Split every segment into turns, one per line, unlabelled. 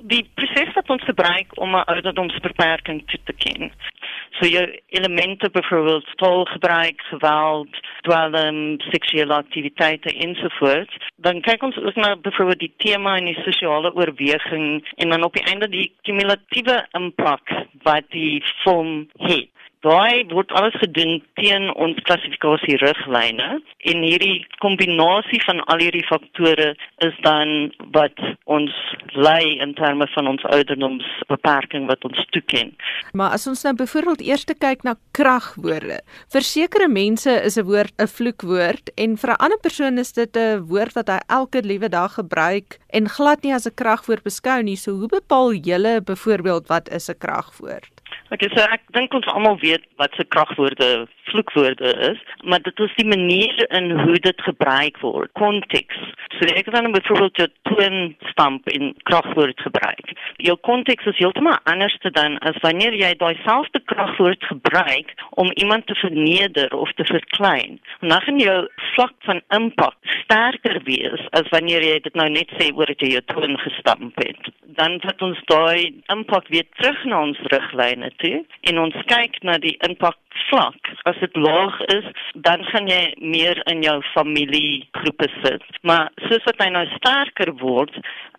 die proses wat ons gebruik om 'n ouderdomsbeperking toe te ken. So jou elemente byvoorbeeld taalgebruik, geweld, dwelm, seksuele aktiwiteite ensovoorts, dan kyk ons ook na byvoorbeeld die tema en die sosiale oorweging en dan op die einde die kumulatiewe impak wat die film het. Daai word alles gedoen teen ons klassifikasie riglyne en hierdie kombinasie van al hierdie faktore is dan wat ons lei in terme van ons ouderdomsbeperking wat ons toeken.
Maar as ons nou byvoorbeeld eers kyk na kragwoorde. Vir sekere mense is 'n woord 'n vloekwoord en vir 'n ander persoon is dit 'n woord wat hy elke liewe dag gebruik en glad nie as 'n kragwoord beskou nie. So hoe bepaal julle byvoorbeeld wat is 'n kragwoord?
Ek sê so ek dink ons almal weet wat se kragwoorde vloekwoorde is, maar dit is die manier in hoe dit gebruik word, konteks. So ek het dan byvoorbeeld 'n toonstamp in kragwoord gebruik. Jou konteks is heeltemal anders dan as wanneer jy daai selfde kragwoord gebruik om iemand te verneder of te verklein. Dan gaan jou vlak van impak sterker wees as wanneer jy dit nou net sê oor dat jy jou toon gestamp het. Dan vat ons daai impak weer terug na ons riglyne toe en ons kyk na die impak vlak. As dit laag is, dan gaan jy meer in jou familiegroepe sit. Maar soos wat hy nou sterker word,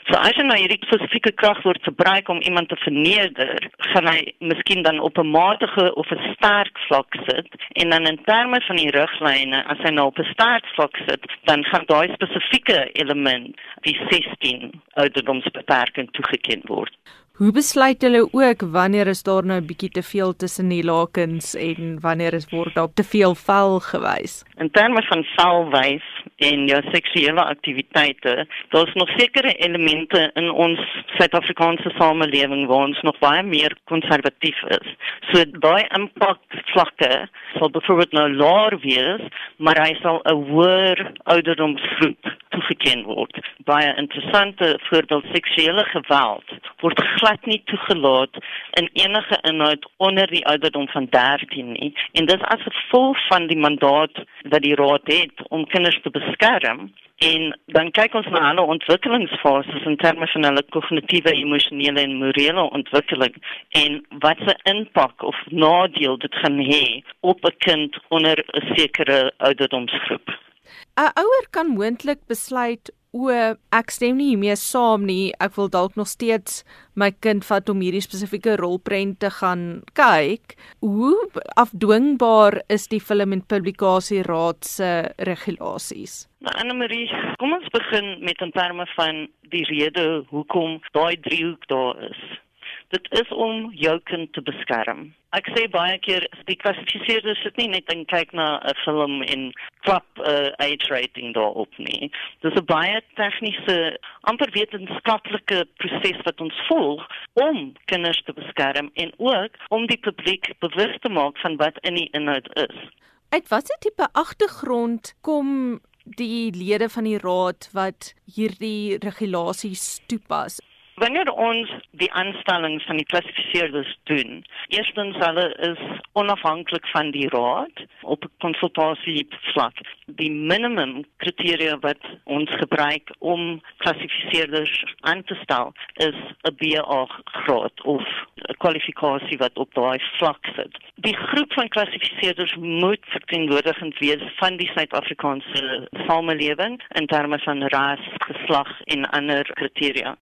so as jy nou hierdie spesifieke kragwoord gebruik om iemand te verneder, gaan hy miskien dan op 'n matige of 'n sterk vlak sit en dan in terme van die riglyne, as hy nou op 'n sterk vlak sit, dan gaan daai spesifieke element die 16 ouderdomsbeperking toegeken word.
Hoe besluit hulle ook wanneer is daar nou 'n bietjie te veel tussen die lakens en wanneer is word daar te veel vel gewys?
In terme van velwys en jou seksuele aktiwiteite, daar's nog sekere elemente in ons Suid-Afrikaanse samelewing waar ons nog baie meer konservatief is. So daai impak vlakke sal byvoorbeeld nou laer wees, maar hy sal 'n hoër ouderdomsgroep toegeken word. Baie interessante voorbeeld seksuele geweld word glad nie toegelaat in enige inhoud onder die ouderdom van 13 nie. En dis as gevolg van die mandaat wat die raad het om kinders te beskerm. En dan kyk ons na alle ontwikkelingsfases in terme van hulle kognitiewe, emosionele en morele ontwikkeling en wat se impak of nadeel dit gaan hê op 'n kind onder 'n sekere ouderdomsgroep.
'n Ouer kan moontlik besluit o, ek stem nie hiermee saam nie. Ek wil dalk nog steeds my kind vat om hierdie spesifieke rolprent te gaan kyk. Hoe afdwingbaar is die film en publikasie raad se regulasies?
Nou Anna Marie, kom ons begin met 'n terme van die rede hoekom daai driehoek daar is. Dit is om jou kind te beskerm. Ek sê baie keer die klassifiseerders sit nie net en kyk na 'n film en klap uh, age rating daarop nie. Dis 'n baie tegniese, amper wetenskaplike proses wat ons volg om kinders te beskerm en ook om die publiek bewus te maak van wat in die inhoud is.
Uit watter tipe agtergrond kom die lede van die raad wat hierdie regulasies toepas?
Wanneer ons die aanstellings van die klassifiseerders doen, eerstens hulle is onafhanklik van die raad op konsultasie vlak. Die minimum kriteria wat ons gebruik om klassifiseerders aan te stel is 'n BA graad of 'n kwalifikasie wat op daai vlak sit. Die groep van klassifiseerders moet verteenwoordigend wees van die Suid-Afrikaanse samelewing in terme van ras, geslag en ander kriteria.